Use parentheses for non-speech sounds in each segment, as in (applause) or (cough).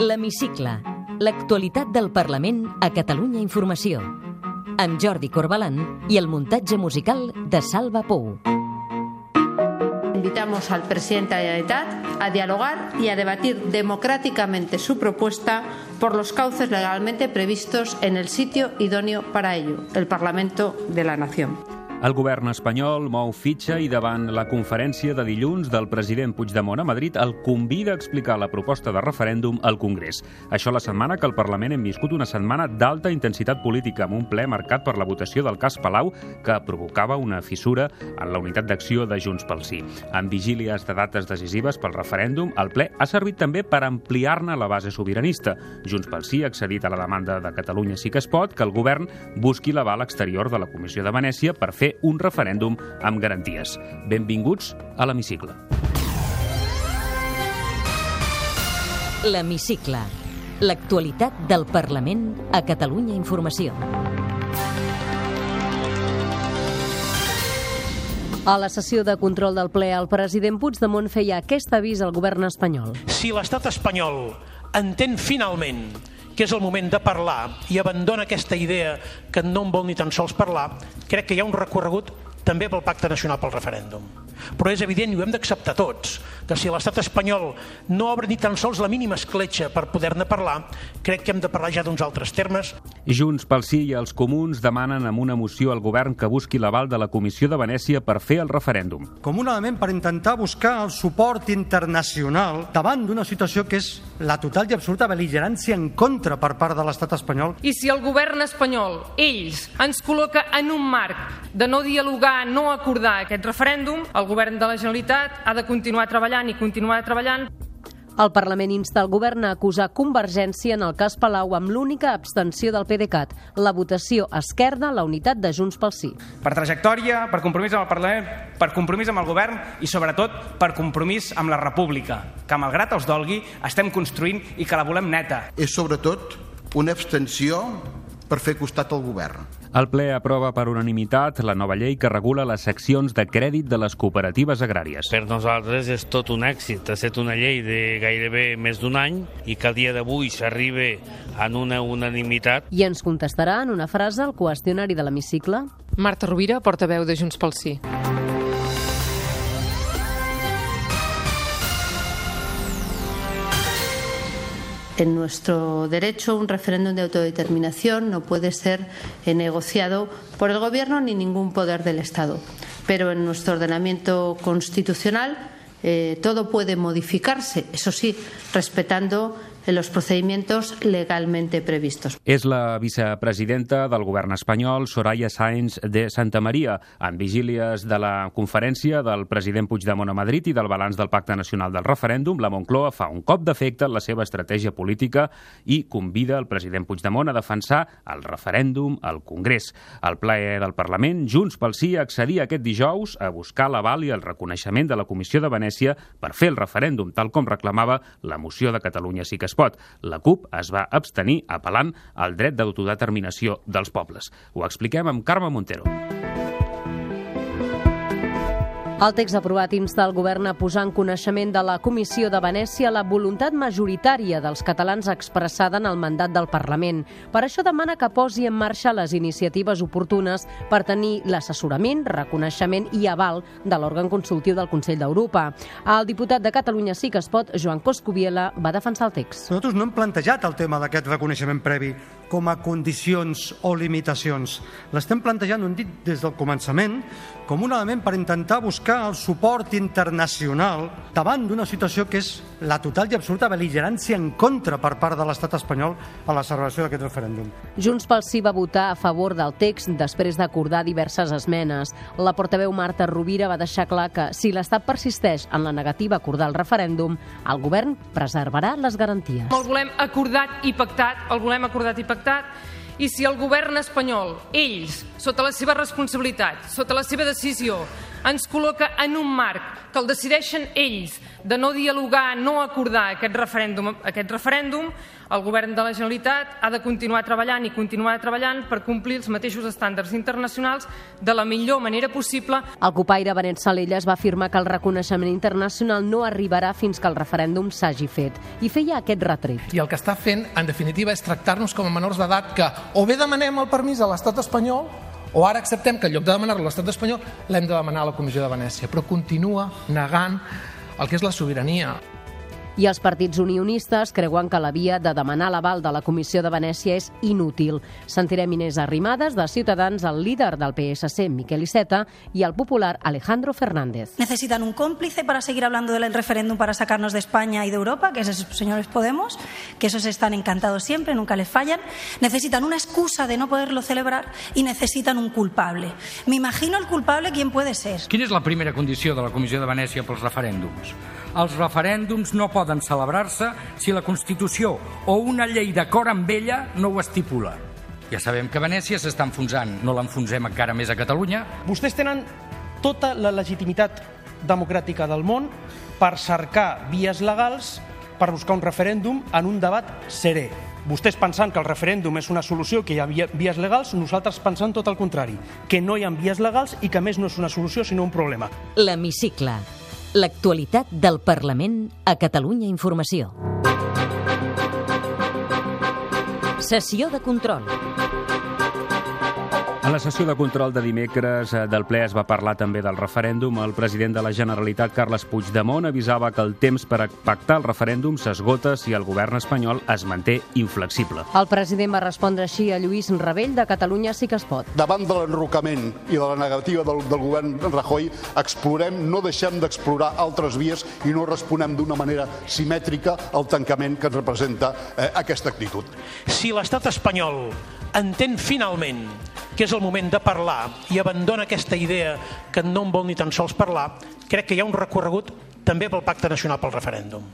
L'Hemicicle. L'actualitat del Parlament a Catalunya Informació. Amb Jordi Corbalan i el muntatge musical de Salva Pou. Invitamos al presidente de la Generalitat a dialogar y a debatir democráticamente su propuesta por los cauces legalmente previstos en el sitio idóneo para ello, el Parlamento de la Nación. El govern espanyol mou fitxa i davant la conferència de dilluns del president Puigdemont a Madrid el convida a explicar la proposta de referèndum al Congrés. Això la setmana que al Parlament hem viscut una setmana d'alta intensitat política amb un ple marcat per la votació del cas Palau que provocava una fissura en la unitat d'acció de Junts pel Sí. Amb vigílies de dates decisives pel referèndum, el ple ha servit també per ampliar-ne la base sobiranista. Junts pel Sí ha accedit a la demanda de Catalunya sí que es pot que el govern busqui l'aval exterior de la Comissió de Venècia per fer un referèndum amb garanties. Benvinguts a l'Hemicicle. L'Hemicicle. L'actualitat del Parlament a Catalunya Informació. A la sessió de control del ple, el president Puigdemont feia aquest avís al govern espanyol. Si l'estat espanyol entén finalment que és el moment de parlar i abandona aquesta idea que no en vol ni tan sols parlar, crec que hi ha un recorregut també pel Pacte Nacional pel Referèndum. Però és evident, i ho hem d'acceptar tots, que si l'estat espanyol no obre ni tan sols la mínima escletxa per poder-ne parlar, crec que hem de parlar ja d'uns altres termes. Junts pel Sí i els comuns demanen amb una moció al govern que busqui l'aval de la Comissió de Venècia per fer el referèndum. Com un element per intentar buscar el suport internacional davant d'una situació que és la total i absoluta beligerància en contra per part de l'estat espanyol. I si el govern espanyol, ells, ens col·loca en un marc de no dialogar, no acordar aquest referèndum, el govern de la Generalitat ha de continuar treballant i continuar treballant el Parlament insta el govern a acusar Convergència en el cas Palau amb l'única abstenció del PDeCAT, la votació esquerda, la unitat de Junts pel Sí. Per trajectòria, per compromís amb el Parlament, per compromís amb el govern i, sobretot, per compromís amb la República, que, malgrat els dolgui, estem construint i que la volem neta. És, sobretot, una abstenció per fer costat al govern. El ple aprova per unanimitat la nova llei que regula les seccions de crèdit de les cooperatives agràries. Per nosaltres és tot un èxit. Ha estat una llei de gairebé més d'un any i que al dia d'avui s'arriba en una unanimitat. I ens contestarà en una frase el qüestionari de l'hemicicle. Marta Rovira, portaveu de Junts pel Sí. En nuestro derecho, un referéndum de autodeterminación no puede ser negociado por el Gobierno ni ningún poder del Estado. Pero en nuestro ordenamiento constitucional eh, todo puede modificarse, eso sí, respetando los procedimientos legalmente previstos. És la vicepresidenta del govern espanyol, Soraya Sáenz de Santa Maria, en vigílies de la conferència del president Puigdemont a Madrid i del balanç del Pacte Nacional del Referèndum, la Moncloa fa un cop d'efecte en la seva estratègia política i convida el president Puigdemont a defensar el referèndum al Congrés. Al ple del Parlament, Junts pel Sí accedia aquest dijous a buscar l'aval i el reconeixement de la Comissió de Venècia per fer el referèndum, tal com reclamava la moció de Catalunya sí que es pot. La CUP es va abstenir apel·lant al dret d'autodeterminació dels pobles. Ho expliquem amb Carme Montero. El text aprovat insta el govern a posar en coneixement de la Comissió de Venècia la voluntat majoritària dels catalans expressada en el mandat del Parlament. Per això demana que posi en marxa les iniciatives oportunes per tenir l'assessorament, reconeixement i aval de l'òrgan consultiu del Consell d'Europa. El diputat de Catalunya sí que es pot, Joan Coscubiela, va defensar el text. Nosaltres no hem plantejat el tema d'aquest reconeixement previ com a condicions o limitacions. L'estem plantejant, ho hem dit des del començament, com un element per intentar buscar el suport internacional davant d'una situació que és la total i absoluta beligerància en contra per part de l'estat espanyol a la celebració d'aquest referèndum. Junts pel Sí va votar a favor del text després d'acordar diverses esmenes. La portaveu Marta Rovira va deixar clar que si l'Estat persisteix en la negativa a acordar el referèndum, el govern preservarà les garanties. El volem acordat i pactat, el volem acordat i pactat, i si el govern espanyol, ells, sota la seva responsabilitat, sota la seva decisió, ens col·loca en un marc que el decideixen ells de no dialogar, no acordar aquest referèndum, aquest referèndum el govern de la Generalitat ha de continuar treballant i continuar treballant per complir els mateixos estàndards internacionals de la millor manera possible. El copaire Benet Salelles va afirmar que el reconeixement internacional no arribarà fins que el referèndum s'hagi fet i feia aquest retret. I el que està fent, en definitiva, és tractar-nos com a menors d'edat que o bé demanem el permís a l'estat espanyol o ara acceptem que en lloc de demanar-lo a l'estat espanyol l'hem de demanar a la Comissió de Venècia, però continua negant el que és la sobirania. I els partits unionistes creuen que la via de demanar l'aval de la Comissió de Venècia és inútil. Sentirem Inés Arrimadas de Ciutadans, el líder del PSC, Miquel Iceta, i el popular Alejandro Fernández. Necesitan un cómplice para seguir hablando del referéndum para sacarnos de España y de Europa, que es esos señores Podemos, que esos están encantados siempre, nunca les fallan. Necesitan una excusa de no poderlo celebrar y necesitan un culpable. Me imagino el culpable, ¿quién puede ser? Quina és la primera condició de la Comissió de Venècia pels referèndums? Els referèndums no poden celebrar-se si la Constitució o una llei d'acord amb ella no ho estipula. Ja sabem que Venècia s'està enfonsant, no l'enfonsem encara més a Catalunya. Vostès tenen tota la legitimitat democràtica del món per cercar vies legals per buscar un referèndum en un debat serè. Vostès pensant que el referèndum és una solució, que hi ha vies legals, nosaltres pensant tot el contrari, que no hi ha vies legals i que a més no és una solució sinó un problema. L'Hemicicle. L'actualitat del Parlament a Catalunya Informació. Sessió de control. A la sessió de control de dimecres eh, del ple es va parlar també del referèndum. El president de la Generalitat, Carles Puigdemont, avisava que el temps per a pactar el referèndum s'esgota si el govern espanyol es manté inflexible. El president va respondre així a Lluís Rebell de Catalunya Sí que es pot. Davant de l'enrocament i de la negativa del, del govern Rajoy, explorem, no deixem d'explorar altres vies i no responem d'una manera simètrica al tancament que ens representa eh, aquesta actitud. Si l'estat espanyol entén finalment que és el moment de parlar i abandona aquesta idea que no en vol ni tan sols parlar, crec que hi ha un recorregut també pel Pacte Nacional pel Referèndum.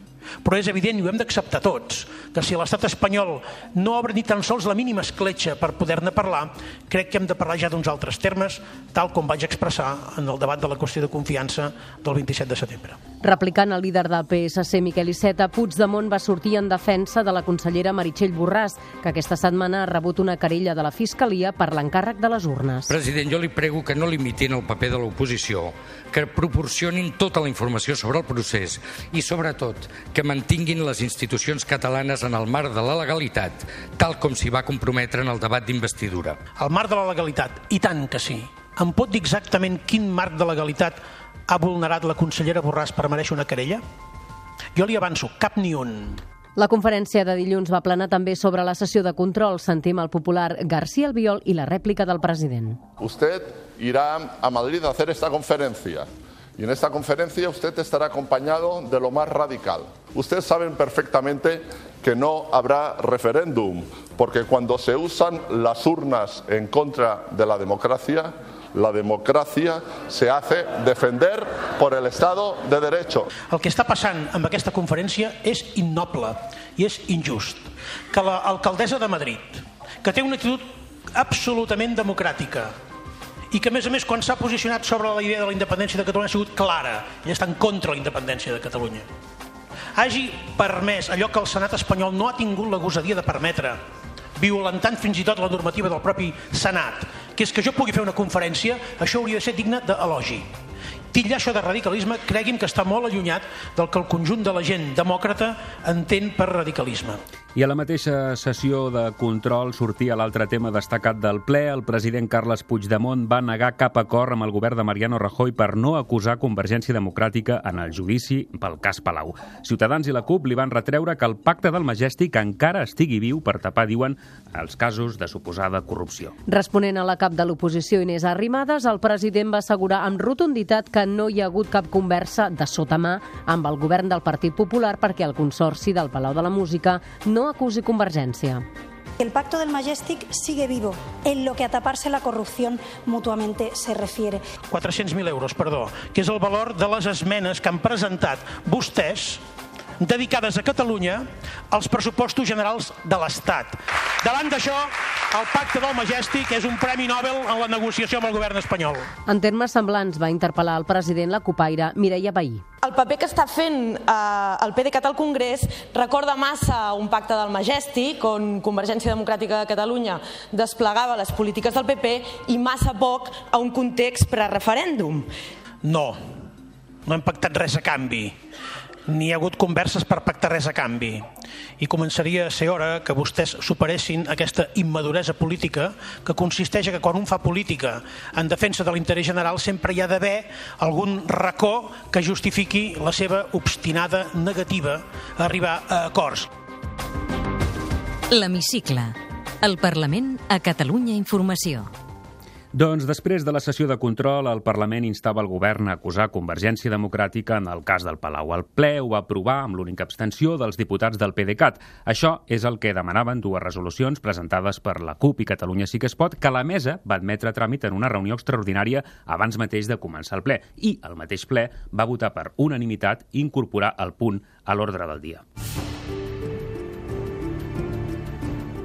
Però és evident, i ho hem d'acceptar tots, que si l'estat espanyol no obre ni tan sols la mínima escletxa per poder-ne parlar, crec que hem de parlar ja d'uns altres termes, tal com vaig expressar en el debat de la qüestió de confiança del 27 de setembre. Replicant el líder del PSC, Miquel Iceta, Puigdemont va sortir en defensa de la consellera Meritxell Borràs, que aquesta setmana ha rebut una querella de la Fiscalia per l'encàrrec de les urnes. President, jo li prego que no limitin el paper de l'oposició, que proporcionin tota la informació sobre el procés i, sobretot, que mantinguin les institucions catalanes en el marc de la legalitat, tal com s'hi va comprometre en el debat d'investidura. El marc de la legalitat, i tant que sí. Em pot dir exactament quin marc de legalitat ha vulnerat la consellera Borràs per mereixer una querella? Jo li avanço, cap ni un. La conferència de dilluns va planar també sobre la sessió de control. Sentim el popular García Albiol i la rèplica del president. Usted irá a Madrid a hacer esta conferencia. Y en esta conferencia usted estará acompañado de lo más radical. Ustedes saben perfectamente que no habrá referéndum, porque cuando se usan las urnas en contra de la democracia, la democracia se hace defender por el Estado de Derecho. El que està passant amb aquesta conferència és innoble i és injust. Que l'alcaldessa de Madrid, que té una actitud absolutament democràtica, i que a més a més quan s'ha posicionat sobre la idea de la independència de Catalunya ha sigut clara, ella està en contra de la independència de Catalunya hagi permès allò que el Senat espanyol no ha tingut la gosadia de permetre violentant fins i tot la normativa del propi Senat, que és que jo pugui fer una conferència, això hauria de ser digne d'elogi. Titllar això de radicalisme, cregui'm que està molt allunyat del que el conjunt de la gent demòcrata entén per radicalisme. I a la mateixa sessió de control sortia l'altre tema destacat del ple. El president Carles Puigdemont va negar cap acord amb el govern de Mariano Rajoy per no acusar Convergència Democràtica en el judici pel cas Palau. Ciutadans i la CUP li van retreure que el pacte del Majestic encara estigui viu per tapar, diuen, els casos de suposada corrupció. Responent a la cap de l'oposició Inés Arrimadas, el president va assegurar amb rotunditat que no hi ha hagut cap conversa de sota mà amb el govern del Partit Popular perquè el Consorci del Palau de la Música no acusi Convergència. El pacto del Majestic sigue vivo en lo que a taparse la corrupción mutuamente se refiere. 400.000 euros, perdó, que és el valor de les esmenes que han presentat vostès dedicades a Catalunya als pressupostos generals de l'Estat. Davant d'això, el pacte del Majestic és un premi Nobel en la negociació amb el govern espanyol. En termes semblants va interpel·lar el president la copaire Mireia Bahí. El paper que està fent eh, el PDeCAT al Congrés recorda massa un pacte del Majestic on Convergència Democràtica de Catalunya desplegava les polítiques del PP i massa poc a un context pre-referèndum. No, no hem pactat res a canvi ni hi ha hagut converses per pactar res a canvi. I començaria a ser hora que vostès superessin aquesta immaduresa política que consisteix que quan un fa política en defensa de l'interès general sempre hi ha d'haver algun racó que justifiqui la seva obstinada negativa a arribar a acords. L'Hemicicle. El Parlament a Catalunya Informació. Doncs després de la sessió de control, el Parlament instava el govern a acusar Convergència Democràtica en el cas del Palau. El ple ho va aprovar amb l'única abstenció dels diputats del PDeCAT. Això és el que demanaven dues resolucions presentades per la CUP i Catalunya Sí que es pot, que la mesa va admetre a tràmit en una reunió extraordinària abans mateix de començar el ple. I el mateix ple va votar per unanimitat incorporar el punt a l'ordre del dia.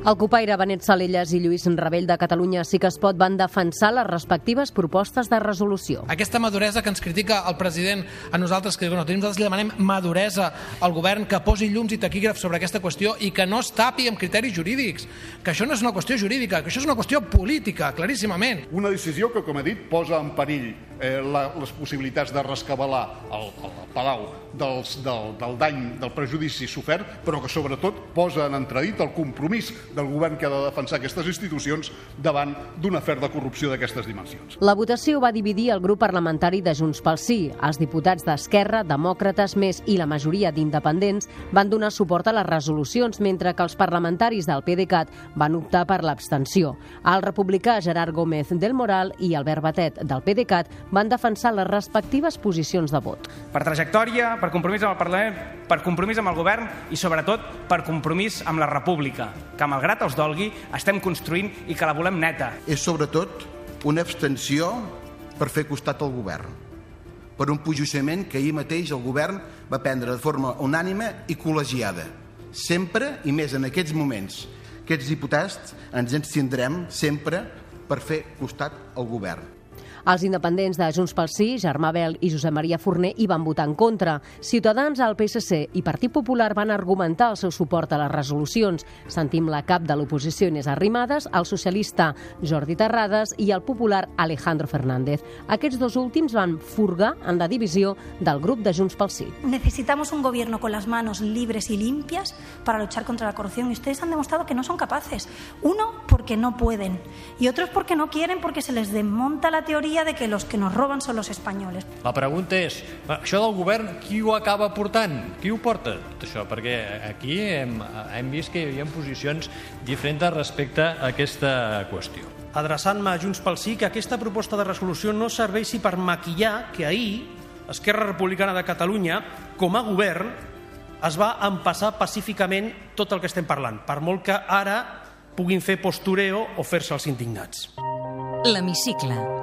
El copaire Benet Salelles i Lluís Rebell de Catalunya sí que es pot van defensar les respectives propostes de resolució. Aquesta maduresa que ens critica el president a nosaltres, que no, nosaltres li demanem maduresa al govern que posi llums i taquígrafs sobre aquesta qüestió i que no es tapi amb criteris jurídics, que això no és una qüestió jurídica, que això és una qüestió política, claríssimament. Una decisió que, com he dit, posa en perill eh, la, les possibilitats de rescabalar el, el Palau dels, del, del dany, del prejudici sofert, però que sobretot posa en entredit el compromís del govern que ha de defensar aquestes institucions davant d'un afer de corrupció d'aquestes dimensions. La votació va dividir el grup parlamentari de Junts pel Sí. Els diputats d'Esquerra, Demòcrates Més i la majoria d'independents van donar suport a les resolucions, mentre que els parlamentaris del PDeCAT van optar per l'abstenció. El republicà Gerard Gómez del Moral i Albert Batet del PDeCAT van defensar les respectives posicions de vot. Per trajectòria, per compromís amb el Parlament, per compromís amb el govern i, sobretot, per compromís amb la República, que, malgrat els dolgui, estem construint i que la volem neta. És, sobretot, una abstenció per fer costat al govern per un posicionament que ahir mateix el govern va prendre de forma unànime i col·legiada. Sempre, i més en aquests moments, aquests diputats ens ens tindrem sempre per fer costat al govern. Els independents de Junts pel Sí, Germà Bel i Josep Maria Forner hi van votar en contra. Ciutadans, el PSC i Partit Popular van argumentar el seu suport a les resolucions. Sentim la cap de l'oposició Inés Arrimadas, el socialista Jordi Terrades i el popular Alejandro Fernández. Aquests dos últims van furgar en la divisió del grup de Junts pel Sí. Necesitamos un gobierno con las manos libres y limpias para luchar contra la corrupción y ustedes han demostrado que no son capaces. Uno, porque no pueden y otros porque no quieren porque se les desmonta la teoria de que los que nos roban son los españoles. La pregunta és, això del govern, qui ho acaba portant? Qui ho porta, tot això? Perquè aquí hem, hem vist que hi havia posicions diferents respecte a aquesta qüestió. Adreçant-me a Junts pel Sí, que aquesta proposta de resolució no serveixi per maquillar que ahir Esquerra Republicana de Catalunya, com a govern, es va empassar pacíficament tot el que estem parlant, per molt que ara puguin fer postureo o fer-se els indignats. L'Hemicicle.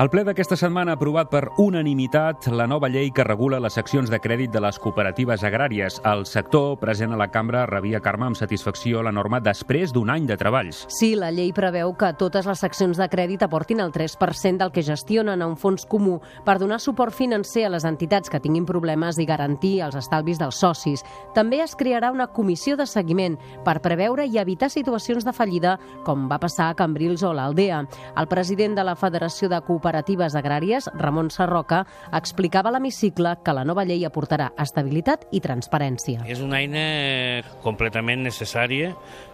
El ple d'aquesta setmana ha aprovat per unanimitat la nova llei que regula les seccions de crèdit de les cooperatives agràries. El sector present a la cambra rebia Carme amb satisfacció la norma després d'un any de treballs. Sí, la llei preveu que totes les seccions de crèdit aportin el 3% del que gestionen a un fons comú per donar suport financer a les entitats que tinguin problemes i garantir els estalvis dels socis. També es crearà una comissió de seguiment per preveure i evitar situacions de fallida com va passar a Cambrils o l'Aldea. El president de la Federació de Cooperatives cooperatives agràries, Ramon Sarroca, explicava a l'hemicicle que la nova llei aportarà estabilitat i transparència. És una eina completament necessària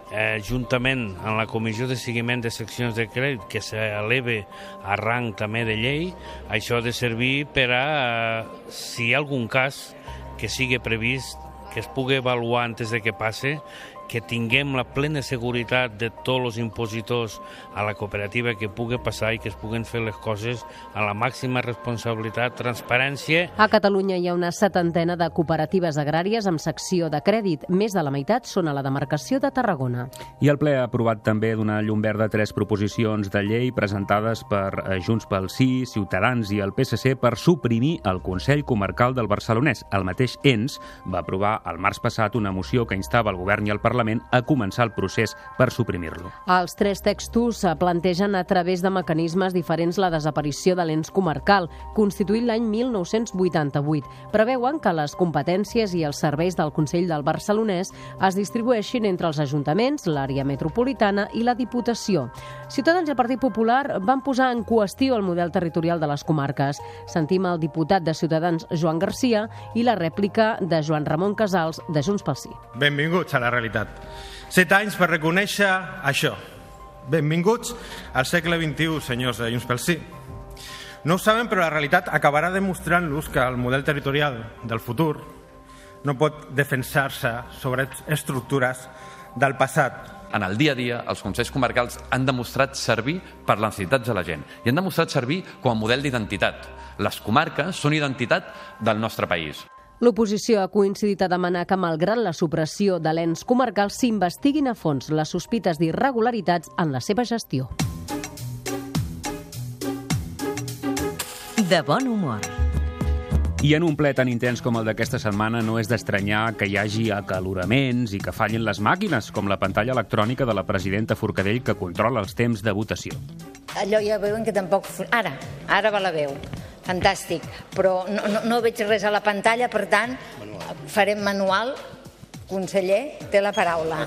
eh, juntament amb la Comissió de Seguiment de Seccions de Crèdit, que s'eleve a rang també de llei, això ha de servir per a, eh, si hi ha algun cas que sigui previst, que es pugui avaluar antes de que passe que tinguem la plena seguretat de tots els impositors a la cooperativa que pugui passar i que es puguen fer les coses a la màxima responsabilitat, transparència. A Catalunya hi ha una setantena de cooperatives agràries amb secció de crèdit. Més de la meitat són a la demarcació de Tarragona. I el ple ha aprovat també donar llum verda a tres proposicions de llei presentades per eh, Junts pel Sí, Ciutadans i el PSC per suprimir el Consell Comarcal del Barcelonès. El mateix ENS va aprovar el març passat una moció que instava el govern i el Parlament a començar el procés per suprimir-lo. Els tres textos plantegen a través de mecanismes diferents la desaparició de l'ens comarcal, constituït l'any 1988. Preveuen que les competències i els serveis del Consell del Barcelonès es distribueixin entre els ajuntaments, l'àrea metropolitana i la Diputació. Ciutadans i el Partit Popular van posar en qüestió el model territorial de les comarques. Sentim el diputat de Ciutadans, Joan Garcia, i la rèplica de Joan Ramon Casals, de Junts pel Sí. Benvinguts a la realitat. Set anys per reconèixer això. Benvinguts al segle XXI, senyors de Junts pel Sí. No ho saben, però la realitat acabarà demostrant-los que el model territorial del futur no pot defensar-se sobre estructures del passat. En el dia a dia, els Consells Comarcals han demostrat servir per les necessitats de la gent i han demostrat servir com a model d'identitat. Les comarques són identitat del nostre país. L'oposició ha coincidit a demanar que, malgrat la supressió de l'ens comarcal, s'investiguin a fons les sospites d'irregularitats en la seva gestió. De bon humor. I en un ple tan intens com el d'aquesta setmana no és d'estranyar que hi hagi acaloraments i que fallin les màquines, com la pantalla electrònica de la presidenta Forcadell que controla els temps de votació. Allò ja veuen que tampoc... Ara, ara va la veu. Fantàstic. Però no, no, no veig res a la pantalla, per tant, farem manual. Conseller, té la paraula.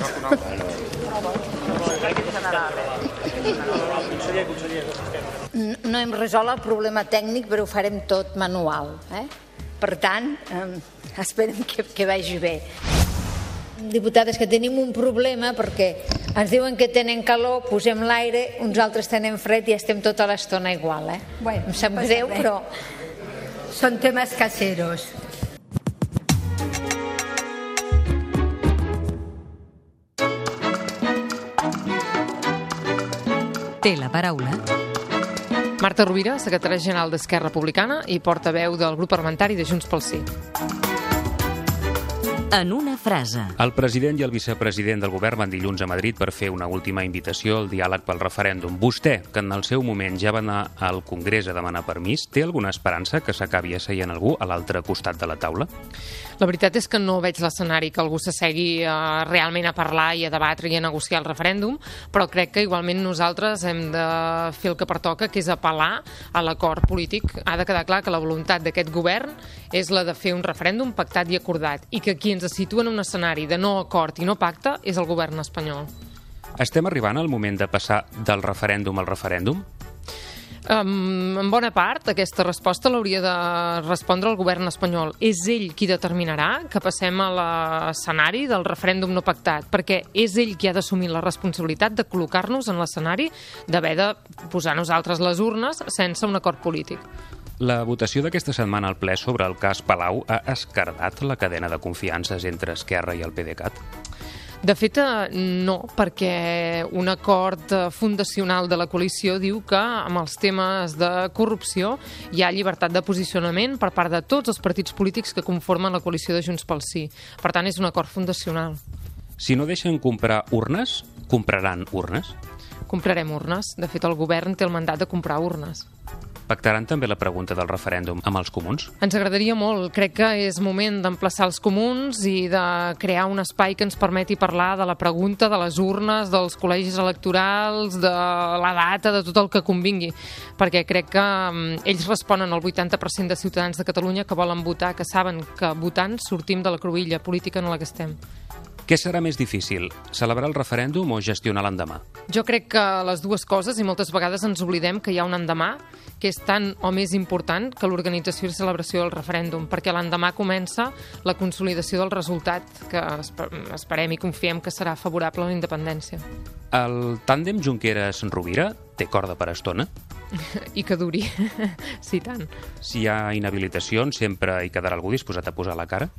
No hem resolt el problema tècnic, però ho farem tot manual. Eh? Per tant, eh, esperem que, que vagi bé. Diputades, que tenim un problema perquè ens diuen que tenen calor, posem l'aire, uns altres tenen fred i estem tota l'estona igual. Eh? Bueno, em sap greu, res. però... Son temas caseros. Té la paraula Marta Rovira, secretària general d'Esquerra Republicana i portaveu del grup parlamentari de Junts pel Sí. En una frase. El president i el vicepresident del govern van dilluns a Madrid per fer una última invitació al diàleg pel referèndum. Vostè, que en el seu moment ja va anar al Congrés a demanar permís, té alguna esperança que s'acabi asseient algú a l'altre costat de la taula? La veritat és que no veig l'escenari que algú s'assegui eh, realment a parlar i a debatre i a negociar el referèndum, però crec que igualment nosaltres hem de fer el que pertoca, que és apel·lar a l'acord polític. Ha de quedar clar que la voluntat d'aquest govern és la de fer un referèndum pactat i acordat i que qui ens situa en un escenari de no acord i no pacte és el govern espanyol. Estem arribant al moment de passar del referèndum al referèndum? Um, en bona part, aquesta resposta l'hauria de respondre el govern espanyol. És ell qui determinarà que passem a l'escenari del referèndum no pactat, perquè és ell qui ha d'assumir la responsabilitat de col·locar-nos en l'escenari d'haver de posar nosaltres les urnes sense un acord polític. La votació d'aquesta setmana al ple sobre el cas Palau ha escardat la cadena de confiances entre Esquerra i el PDeCAT? De fet, eh, no, perquè un acord eh, fundacional de la coalició diu que amb els temes de corrupció hi ha llibertat de posicionament per part de tots els partits polítics que conformen la coalició de Junts pel Sí. Per tant, és un acord fundacional. Si no deixen comprar urnes, compraran urnes? Comprarem urnes. De fet, el govern té el mandat de comprar urnes. Pactaran també la pregunta del referèndum amb els comuns? Ens agradaria molt. Crec que és moment d'emplaçar els comuns i de crear un espai que ens permeti parlar de la pregunta, de les urnes, dels col·legis electorals, de la data, de tot el que convingui. Perquè crec que um, ells responen al 80% de ciutadans de Catalunya que volen votar, que saben que votant sortim de la cruïlla política en la que estem. Què serà més difícil, celebrar el referèndum o gestionar l'endemà? Jo crec que les dues coses, i moltes vegades ens oblidem que hi ha un endemà que és tan o més important que l'organització i celebració del referèndum, perquè l'endemà comença la consolidació del resultat que esperem i confiem que serà favorable a la independència. El tàndem Junqueras-Rovira té corda per estona? (laughs) I que duri, (laughs) sí tant. Si hi ha inhabilitacions, sempre hi quedarà algú disposat a posar la cara?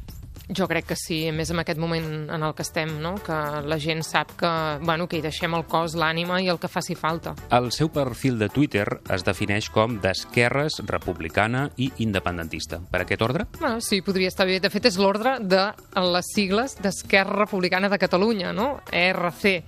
Jo crec que sí, més en aquest moment en el que estem, no? que la gent sap que, bueno, que hi deixem el cos, l'ànima i el que faci falta. El seu perfil de Twitter es defineix com d'esquerres, republicana i independentista. Per aquest ordre? Bueno, sí, podria estar bé. De fet, és l'ordre de les sigles d'Esquerra Republicana de Catalunya, no? ERC.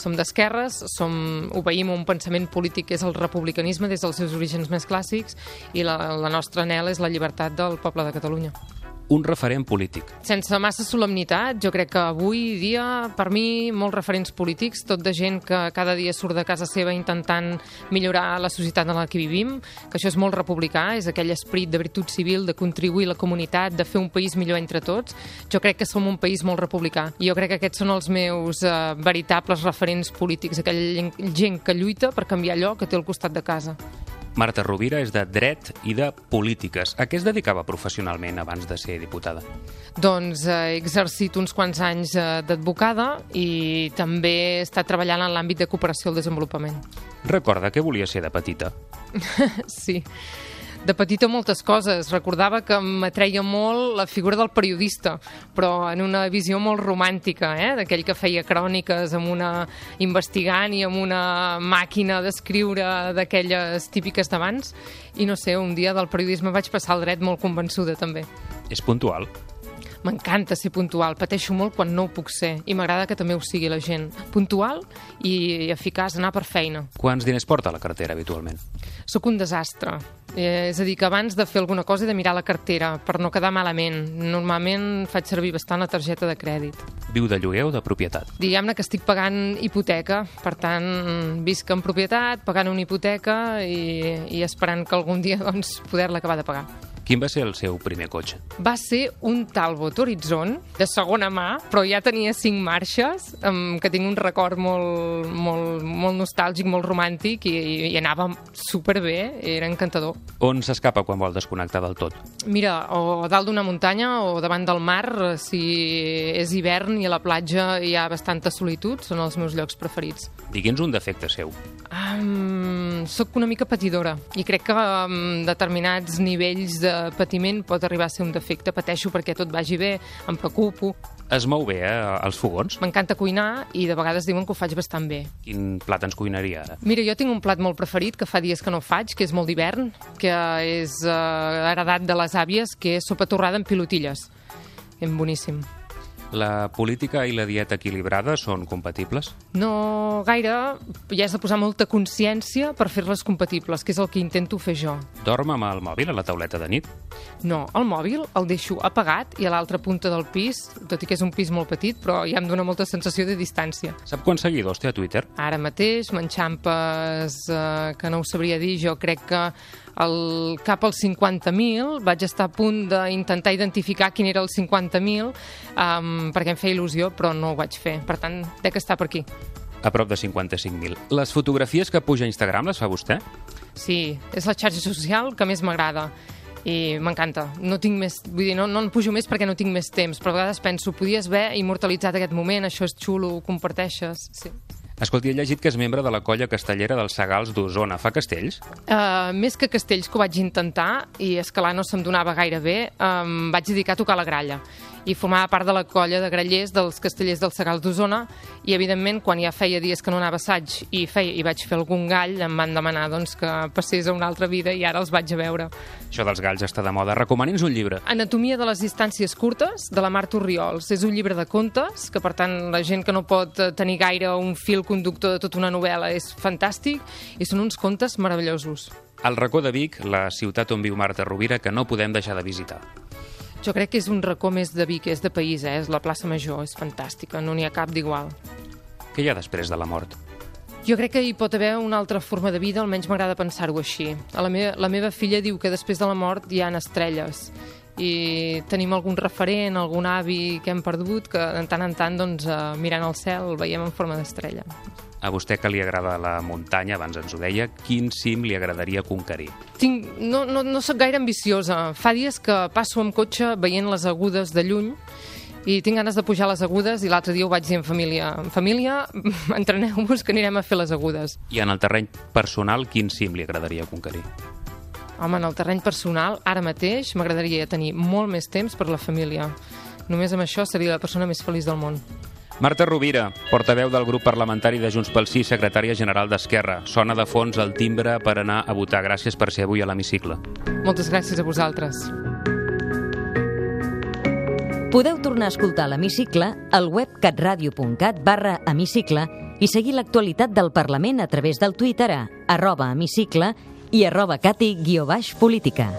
Som d'esquerres, som, obeïm un pensament polític que és el republicanisme des dels seus orígens més clàssics i la, la nostra anel és la llibertat del poble de Catalunya un referent polític. Sense massa solemnitat, jo crec que avui dia, per mi, molts referents polítics, tot de gent que cada dia surt de casa seva intentant millorar la societat en la que vivim, que això és molt republicà, és aquell esperit de virtut civil, de contribuir a la comunitat, de fer un país millor entre tots. Jo crec que som un país molt republicà. I jo crec que aquests són els meus eh, veritables referents polítics, aquella gent que lluita per canviar allò que té al costat de casa. Marta Rovira és de dret i de polítiques. A què es dedicava professionalment abans de ser diputada? Doncs eh, he exercit uns quants anys eh, d'advocada i també he estat treballant en l'àmbit de cooperació al desenvolupament. Recorda que volia ser de petita? (laughs) sí. De petita moltes coses. Recordava que m'atreia molt la figura del periodista, però en una visió molt romàntica, eh? d'aquell que feia cròniques amb una investigant i amb una màquina d'escriure d'aquelles típiques d'abans. I no sé, un dia del periodisme vaig passar al dret molt convençuda també. És puntual? M'encanta ser puntual, pateixo molt quan no ho puc ser i m'agrada que també ho sigui la gent. Puntual i eficaç, anar per feina. Quants diners porta la cartera habitualment? Soc un desastre. Eh, és a dir, que abans de fer alguna cosa he de mirar la cartera per no quedar malament. Normalment faig servir bastant la targeta de crèdit. Viu de lloguer o de propietat? Diguem-ne que estic pagant hipoteca, per tant, visc en propietat, pagant una hipoteca i, i esperant que algun dia doncs, poder-la acabar de pagar. Quin va ser el seu primer cotxe? Va ser un Talbot Horizon, de segona mà, però ja tenia cinc marxes, um, que tinc un record molt, molt, molt nostàlgic, molt romàntic, i, i anava superbé, era encantador. On s'escapa quan vol desconnectar del tot? Mira, o dalt d'una muntanya o davant del mar, si és hivern i a la platja hi ha bastanta solitud, són els meus llocs preferits. Digui'ns un defecte seu. Um, soc una mica patidora i crec que um, determinats nivells de patiment pot arribar a ser un defecte. Pateixo perquè tot vagi bé, em preocupo. Es mou bé, eh, als fogons? M'encanta cuinar i de vegades diuen que ho faig bastant bé. Quin plat ens cuinaria ara? Mira, jo tinc un plat molt preferit que fa dies que no faig, que és molt d'hivern, que és eh, heredat de les àvies, que és sopa torrada amb pilotilles. És boníssim. La política i la dieta equilibrada són compatibles? No gaire, ja has de posar molta consciència per fer-les compatibles, que és el que intento fer jo. Dorm amb el mòbil a la tauleta de nit? No, el mòbil el deixo apagat i a l'altra punta del pis, tot i que és un pis molt petit, però ja em dona molta sensació de distància. Sap quants seguidors té a Twitter? Ara mateix m'enxampes eh, que no ho sabria dir, jo crec que el, cap als 50.000, vaig estar a punt d'intentar identificar quin era el 50.000 um, perquè em feia il·lusió, però no ho vaig fer. Per tant, de que està per aquí. A prop de 55.000. Les fotografies que puja a Instagram les fa vostè? Sí, és la xarxa social que més m'agrada i m'encanta. No tinc més, vull dir, no, no en pujo més perquè no tinc més temps, però a vegades penso, podies haver immortalitzat aquest moment, això és xulo, ho comparteixes, sí. Escolti, he llegit que és membre de la colla castellera dels Segals d'Osona. Fa castells? Uh, més que castells, que ho vaig intentar, i escalar no se'm donava gaire bé, um, vaig dedicar a tocar la gralla i formava part de la colla de grallers dels castellers del Segal d'Osona i evidentment quan ja feia dies que no anava assaig i, feia, i vaig fer algun gall em van demanar doncs, que passés a una altra vida i ara els vaig a veure. Això dels galls està de moda. Recomani'ns un llibre. Anatomia de les distàncies curtes, de la Marta Oriols. És un llibre de contes, que per tant la gent que no pot eh, tenir gaire un fil conductor de tota una novel·la és fantàstic i són uns contes meravellosos. El racó de Vic, la ciutat on viu Marta Rovira, que no podem deixar de visitar. Jo crec que és un racó més de Vic, és de país, eh? és la plaça Major, és fantàstica, no n'hi ha cap d'igual. Què hi ha després de la mort? Jo crec que hi pot haver una altra forma de vida, almenys m'agrada pensar-ho així. A la, meva, la meva filla diu que després de la mort hi han estrelles i tenim algun referent, algun avi que hem perdut, que de tant en tant, doncs, eh, mirant al cel, el veiem en forma d'estrella. A vostè que li agrada la muntanya, abans ens ho deia, quin cim li agradaria conquerir? Tinc, no, no, no sóc gaire ambiciosa. Fa dies que passo amb cotxe veient les agudes de lluny i tinc ganes de pujar les agudes i l'altre dia ho vaig dir en família. En família, (laughs) entreneu-vos que anirem a fer les agudes. I en el terreny personal, quin cim li agradaria conquerir? Home, en el terreny personal, ara mateix m'agradaria tenir molt més temps per la família Només amb això seria la persona més feliç del món. Marta Rovira, portaveu del grup parlamentari de Junts pel Sí, secretària general d'Esquerra. Sona de fons el timbre per anar a votar. Gràcies per ser avui a l'hemicicle. Moltes gràcies a vosaltres. Podeu tornar a escoltar l'hemicicle al web catradio.cat barra hemicicle i seguir l'actualitat del Parlament a través del Twitter a arroba hemicicle i arroba cati guió baix política.